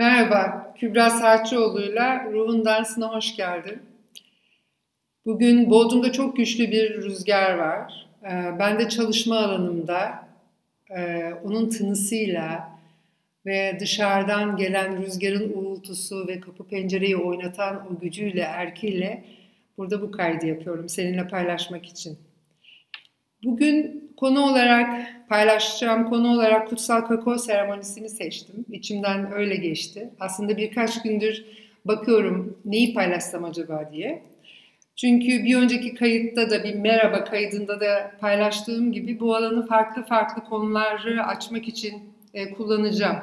Merhaba, Kübra Serçioğlu'yla Ruhun Dansı'na hoş geldin. Bugün Bodrum'da çok güçlü bir rüzgar var. Ee, ben de çalışma alanımda e, onun tınısıyla ve dışarıdan gelen rüzgarın uğultusu ve kapı pencereyi oynatan o gücüyle, erkiyle burada bu kaydı yapıyorum seninle paylaşmak için. Bugün konu olarak paylaşacağım konu olarak kutsal kakao seremonisini seçtim. İçimden öyle geçti. Aslında birkaç gündür bakıyorum neyi paylaşsam acaba diye. Çünkü bir önceki kayıtta da bir merhaba kaydında da paylaştığım gibi bu alanı farklı farklı konuları açmak için e, kullanacağım.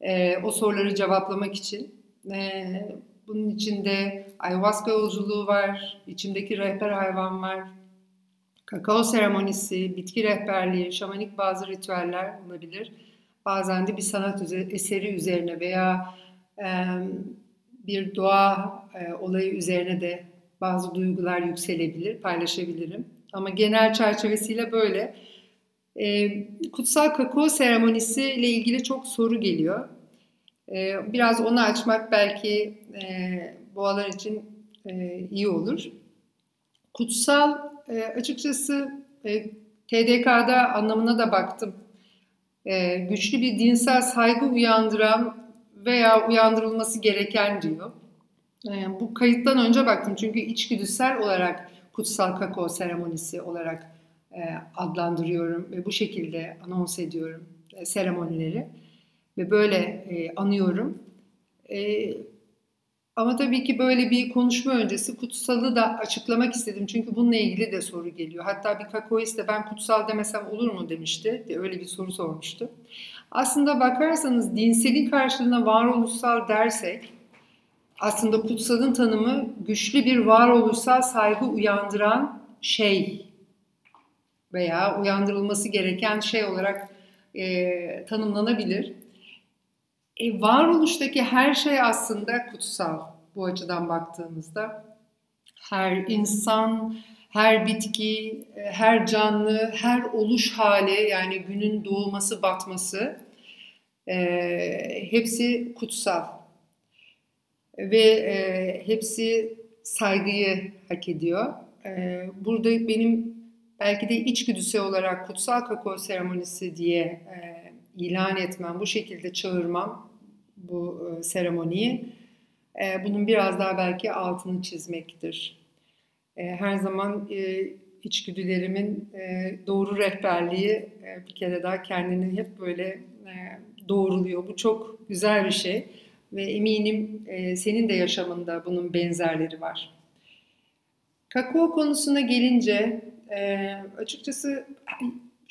E, o soruları cevaplamak için. E, bunun içinde ayahuasca yolculuğu var, içimdeki rehber hayvan var, kakao seremonisi, bitki rehberliği, şamanik bazı ritüeller olabilir. Bazen de bir sanat eseri üzerine veya e, bir doğa e, olayı üzerine de bazı duygular yükselebilir, paylaşabilirim. Ama genel çerçevesiyle böyle. E, kutsal kakao seremonisi ile ilgili çok soru geliyor. E, biraz onu açmak belki e, boğalar için e, iyi olur. Kutsal e, açıkçası e, TDK'da anlamına da baktım. E, güçlü bir dinsel saygı uyandıran veya uyandırılması gereken diyor. E, bu kayıttan önce baktım çünkü içgüdüsel olarak kutsal kakao seremonisi olarak e, adlandırıyorum ve bu şekilde anons ediyorum e, seremonileri ve böyle e, anıyorum. E, ama tabii ki böyle bir konuşma öncesi kutsalı da açıklamak istedim. Çünkü bununla ilgili de soru geliyor. Hatta bir kakaoist de ben kutsal demesem olur mu demişti. Diye öyle bir soru sormuştu. Aslında bakarsanız dinselin karşılığına varoluşsal dersek aslında kutsalın tanımı güçlü bir varoluşsal saygı uyandıran şey veya uyandırılması gereken şey olarak e, tanımlanabilir. E, varoluştaki her şey aslında kutsal bu açıdan baktığımızda. Her insan, her bitki, e, her canlı, her oluş hali yani günün doğması, batması e, hepsi kutsal. Ve e, hepsi saygıyı hak ediyor. E, burada benim belki de içgüdüsel olarak kutsal kakao seremonisi diye e, ilan etmem, bu şekilde çağırmam bu e, seremoniyi. E, bunun biraz daha belki altını çizmektir. E, her zaman e, içgüdülerimin e, doğru rehberliği e, bir kere daha kendini hep böyle e, doğruluyor. Bu çok güzel bir şey ve eminim e, senin de yaşamında bunun benzerleri var. Kakao konusuna gelince e, açıkçası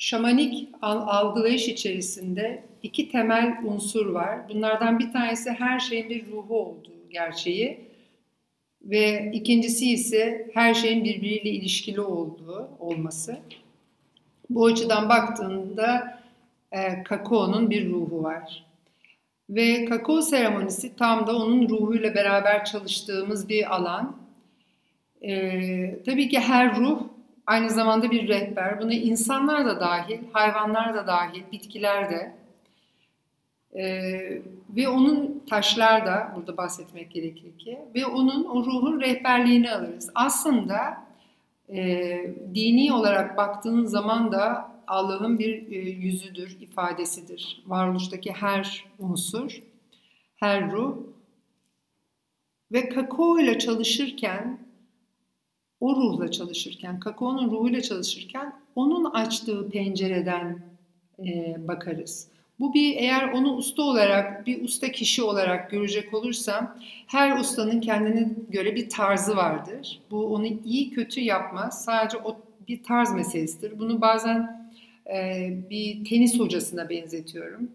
şamanik algılayış içerisinde iki temel unsur var. Bunlardan bir tanesi her şeyin bir ruhu olduğu gerçeği ve ikincisi ise her şeyin birbiriyle ilişkili olduğu olması. Bu açıdan baktığında e, kakaonun bir ruhu var. Ve kakao seremonisi tam da onun ruhuyla beraber çalıştığımız bir alan. E, tabii ki her ruh aynı zamanda bir rehber. Buna insanlar da dahil, hayvanlar da dahil, bitkiler de. Ee, ve onun taşlar da burada bahsetmek gerekir ki ve onun o ruhun rehberliğini alırız. Aslında e, dini olarak baktığın zaman da Allah'ın bir e, yüzüdür, ifadesidir. Varoluştaki her unsur, her ruh ve kakao ile çalışırken o ruhla çalışırken, kakaonun ruhuyla çalışırken onun açtığı pencereden e, bakarız. Bu bir eğer onu usta olarak, bir usta kişi olarak görecek olursam her ustanın kendine göre bir tarzı vardır. Bu onu iyi kötü yapmaz. Sadece o bir tarz meselesidir. Bunu bazen e, bir tenis hocasına benzetiyorum.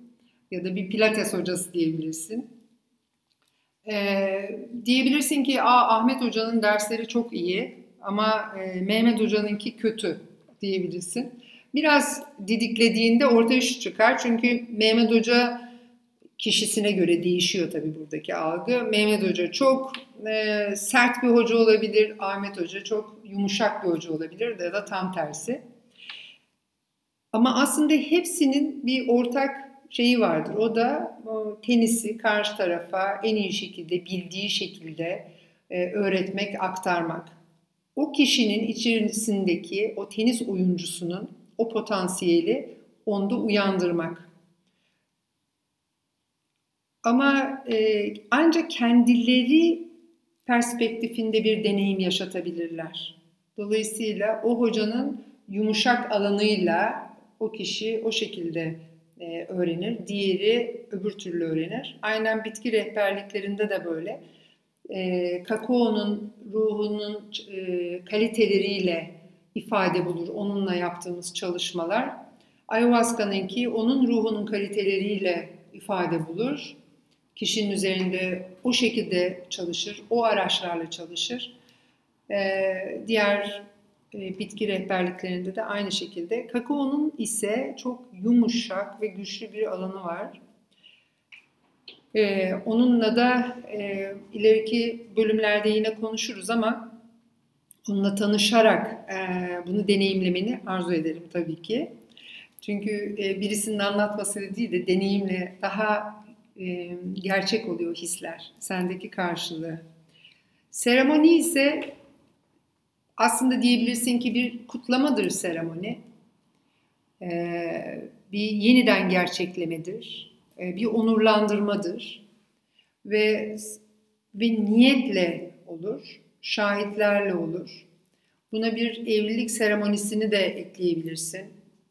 Ya da bir pilates hocası diyebilirsin. E, diyebilirsin ki Aa, Ahmet Hoca'nın dersleri çok iyi ama e, Mehmet Hoca'nınki kötü diyebilirsin. Biraz didiklediğinde ortaya şu çıkar. Çünkü Mehmet Hoca kişisine göre değişiyor tabii buradaki algı. Mehmet Hoca çok e, sert bir hoca olabilir. Ahmet Hoca çok yumuşak bir hoca olabilir ya da tam tersi. Ama aslında hepsinin bir ortak şeyi vardır. O da o tenisi karşı tarafa en iyi şekilde, bildiği şekilde e, öğretmek, aktarmak. O kişinin içerisindeki o tenis oyuncusunun o potansiyeli onda uyandırmak. Ama e, ancak kendileri perspektifinde bir deneyim yaşatabilirler. Dolayısıyla o hocanın yumuşak alanıyla o kişi o şekilde e, öğrenir. Diğeri öbür türlü öğrenir. Aynen bitki rehberliklerinde de böyle. E, kakaonun ruhunun e, kaliteleriyle ifade bulur. Onunla yaptığımız çalışmalar. Ayahuasca'nınki onun ruhunun kaliteleriyle ifade bulur. Kişinin üzerinde o şekilde çalışır, o araçlarla çalışır. Ee, diğer e, bitki rehberliklerinde de aynı şekilde. Kakaonun ise çok yumuşak ve güçlü bir alanı var. Ee, onunla da e, ileriki bölümlerde yine konuşuruz ama onunla tanışarak e, bunu deneyimlemeni arzu ederim tabii ki. Çünkü e, birisinin anlatması değil de deneyimle daha e, gerçek oluyor hisler, sendeki karşılığı. Seremoni ise aslında diyebilirsin ki bir kutlamadır seremoni. Ee, bir yeniden gerçeklemedir. Ee, bir onurlandırmadır. Ve ve niyetle olur, şahitlerle olur. Buna bir evlilik seremonisini de ekleyebilirsin.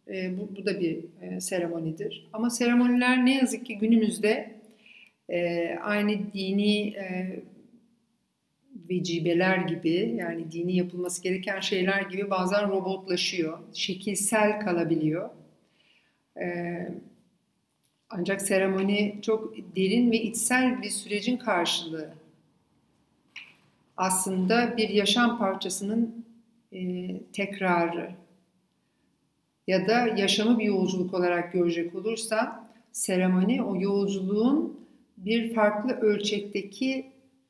E, bu, bu da bir e, seremonidir. Ama seremoniler ne yazık ki günümüzde e, aynı dini e, vecibeler gibi yani dini yapılması gereken şeyler gibi bazen robotlaşıyor, şekilsel kalabiliyor. Ee, ancak seremoni çok derin ve içsel bir sürecin karşılığı. Aslında bir yaşam parçasının e, tekrarı ya da yaşamı bir yolculuk olarak görecek olursa seremoni o yolculuğun bir farklı ölçekteki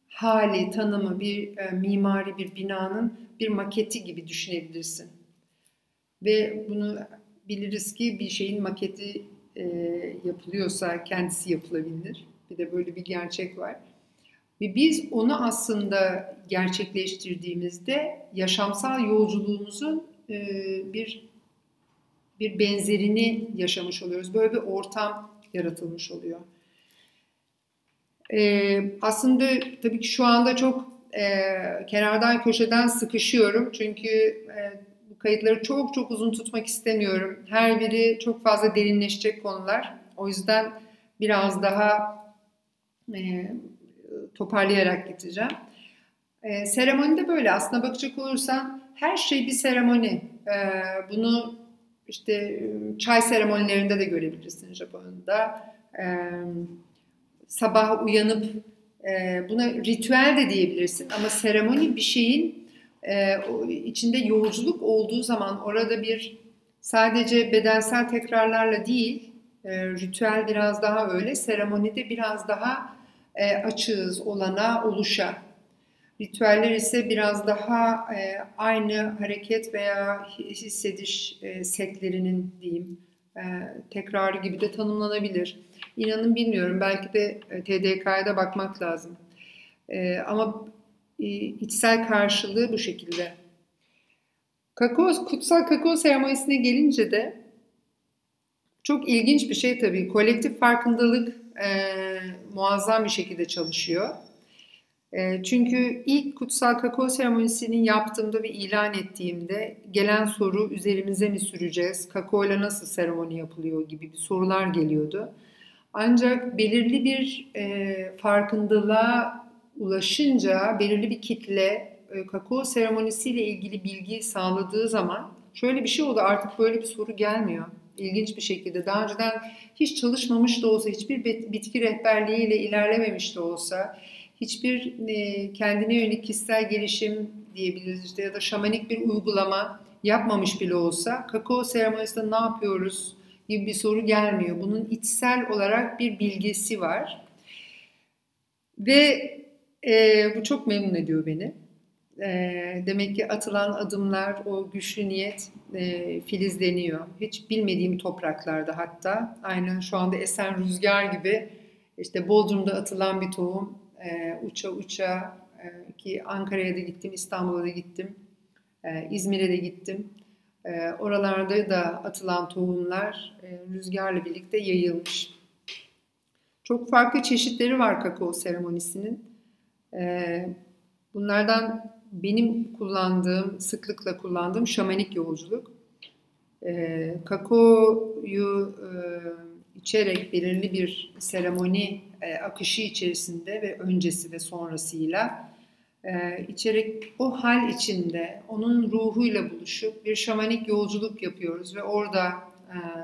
hali, tanımı, bir e, mimari bir binanın bir maketi gibi düşünebilirsin. Ve bunu biliriz ki bir şeyin maketi e, yapılıyorsa kendisi yapılabilir. Bir de böyle bir gerçek var. Ve biz onu aslında gerçekleştirdiğimizde yaşamsal yolculuğumuzun e, bir bir benzerini yaşamış oluyoruz. Böyle bir ortam yaratılmış oluyor. E, aslında tabii ki şu anda çok e, kenardan köşeden sıkışıyorum. Çünkü e, bu kayıtları çok çok uzun tutmak istemiyorum. Her biri çok fazla derinleşecek konular. O yüzden biraz daha e, toparlayarak gideceğim. E, seremoni de böyle. Aslına bakacak olursan her şey bir seremoni. E, bunu işte çay seremonilerinde de görebilirsin Japonya'da. Evet sabah uyanıp e, buna ritüel de diyebilirsin ama seremoni bir şeyin e, içinde yolculuk olduğu zaman orada bir sadece bedensel tekrarlarla değil e, ritüel biraz daha öyle seremonide biraz daha e, açığız olana oluşa ritüeller ise biraz daha e, aynı hareket veya hissediş e, setlerinin diyeyim e, tekrarı gibi de tanımlanabilir. İnanın bilmiyorum. Belki de e, TDK'ya da bakmak lazım. E, ama içsel karşılığı bu şekilde. Kakao, kutsal kakao seremonisine gelince de çok ilginç bir şey tabii. Kolektif farkındalık e, muazzam bir şekilde çalışıyor. E, çünkü ilk kutsal kakao seremonisinin yaptığımda ve ilan ettiğimde gelen soru üzerimize mi süreceğiz, kakao ile nasıl seremoni yapılıyor gibi bir sorular geliyordu. Ancak belirli bir e, farkındalığa ulaşınca belirli bir kitle e, kakao seremonisiyle ilgili bilgi sağladığı zaman şöyle bir şey oldu artık böyle bir soru gelmiyor. İlginç bir şekilde daha önceden hiç çalışmamış da olsa hiçbir bitki rehberliğiyle ilerlememiş de olsa hiçbir e, kendine yönelik kişisel gelişim diyebiliriz işte ya da şamanik bir uygulama yapmamış bile olsa kakao seremonisinde ne yapıyoruz gibi bir soru gelmiyor. Bunun içsel olarak bir bilgisi var. Ve e, bu çok memnun ediyor beni. e, demek ki atılan adımlar, o güçlü niyet e, filizleniyor. Hiç bilmediğim topraklarda hatta aynen şu anda esen rüzgar gibi işte Bodrum'da atılan bir tohum e, uça uça e, ki Ankara'ya da gittim, İstanbul'a da gittim, e, İzmir'e de gittim. E, oralarda da atılan tohumlar e, rüzgarla birlikte yayılmış. Çok farklı çeşitleri var kakao seremonisinin. E, bunlardan benim kullandığım, sıklıkla kullandığım şamanik yolculuk. E, kakaoyu e, içerek belirli bir seremoni e, akışı içerisinde ve öncesi ve sonrasıyla e, içerek o hal içinde onun ruhuyla buluşup bir şamanik yolculuk yapıyoruz ve orada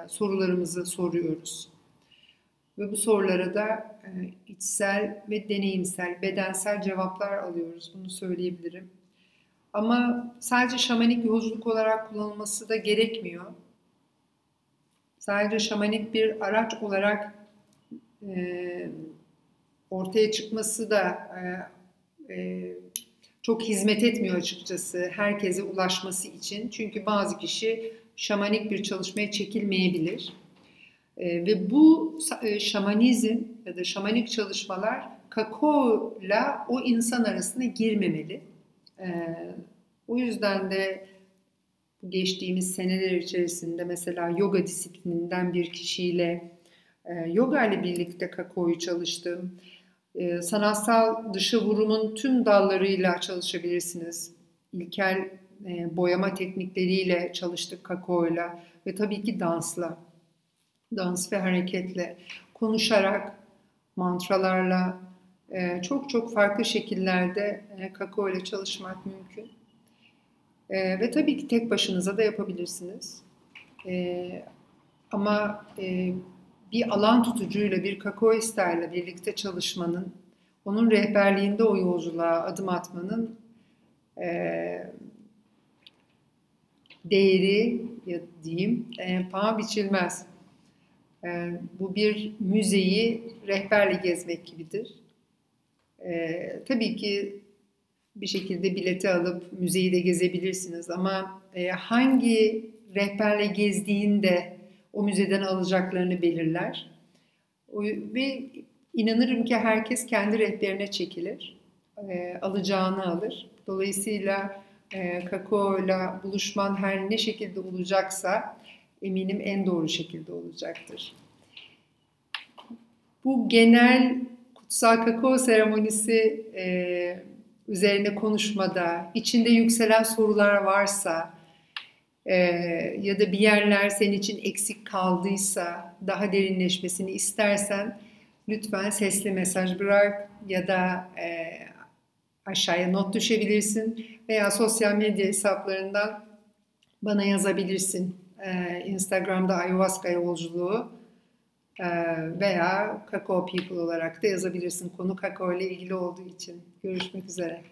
sorularımızı soruyoruz. Ve bu sorulara da e, içsel ve deneyimsel, bedensel cevaplar alıyoruz. Bunu söyleyebilirim. Ama sadece şamanik yolculuk olarak kullanılması da gerekmiyor. Sadece şamanik bir araç olarak e, ortaya çıkması da e, çok hizmet etmiyor açıkçası herkese ulaşması için. Çünkü bazı kişi şamanik bir çalışmaya çekilmeyebilir. E, ve bu e, şamanizm ya da şamanik çalışmalar kakaoyla o insan arasına girmemeli. E, o yüzden de geçtiğimiz seneler içerisinde mesela yoga disiplininden bir kişiyle e, yoga ile birlikte kakaoyu çalıştım. E, sanatsal dışı vurumun tüm dallarıyla çalışabilirsiniz. İlkel e, boyama teknikleriyle çalıştık kakaoyla ve tabii ki dansla. Dans ve hareketle, konuşarak, mantralarla, e, çok çok farklı şekillerde e, kakao ile çalışmak mümkün. E, ve tabii ki tek başınıza da yapabilirsiniz. Ama bir alan tutucuyla, bir kakao isterle birlikte çalışmanın, onun rehberliğinde o yolculuğa adım atmanın değeri ya diyeyim e, paha biçilmez. E, bu bir müzeyi rehberle gezmek gibidir. E, tabii ki bir şekilde bileti alıp müzeyi de gezebilirsiniz ama e, hangi rehberle gezdiğinde o müzeden alacaklarını belirler. Ve inanırım ki herkes kendi rehberine çekilir, e, alacağını alır. Dolayısıyla e, kakaoyla buluşman her ne şekilde olacaksa eminim en doğru şekilde olacaktır. Bu genel kutsal kakao seremonisi e, üzerine konuşmada, içinde yükselen sorular varsa e, ya da bir yerler senin için eksik kaldıysa, daha derinleşmesini istersen lütfen sesli mesaj bırak ya da e, aşağıya not düşebilirsin veya sosyal medya hesaplarından bana yazabilirsin. E, Instagram'da ayahuasca yolculuğu e, veya Kakao People olarak da yazabilirsin konu kakao ile ilgili olduğu için. Görüşmek üzere.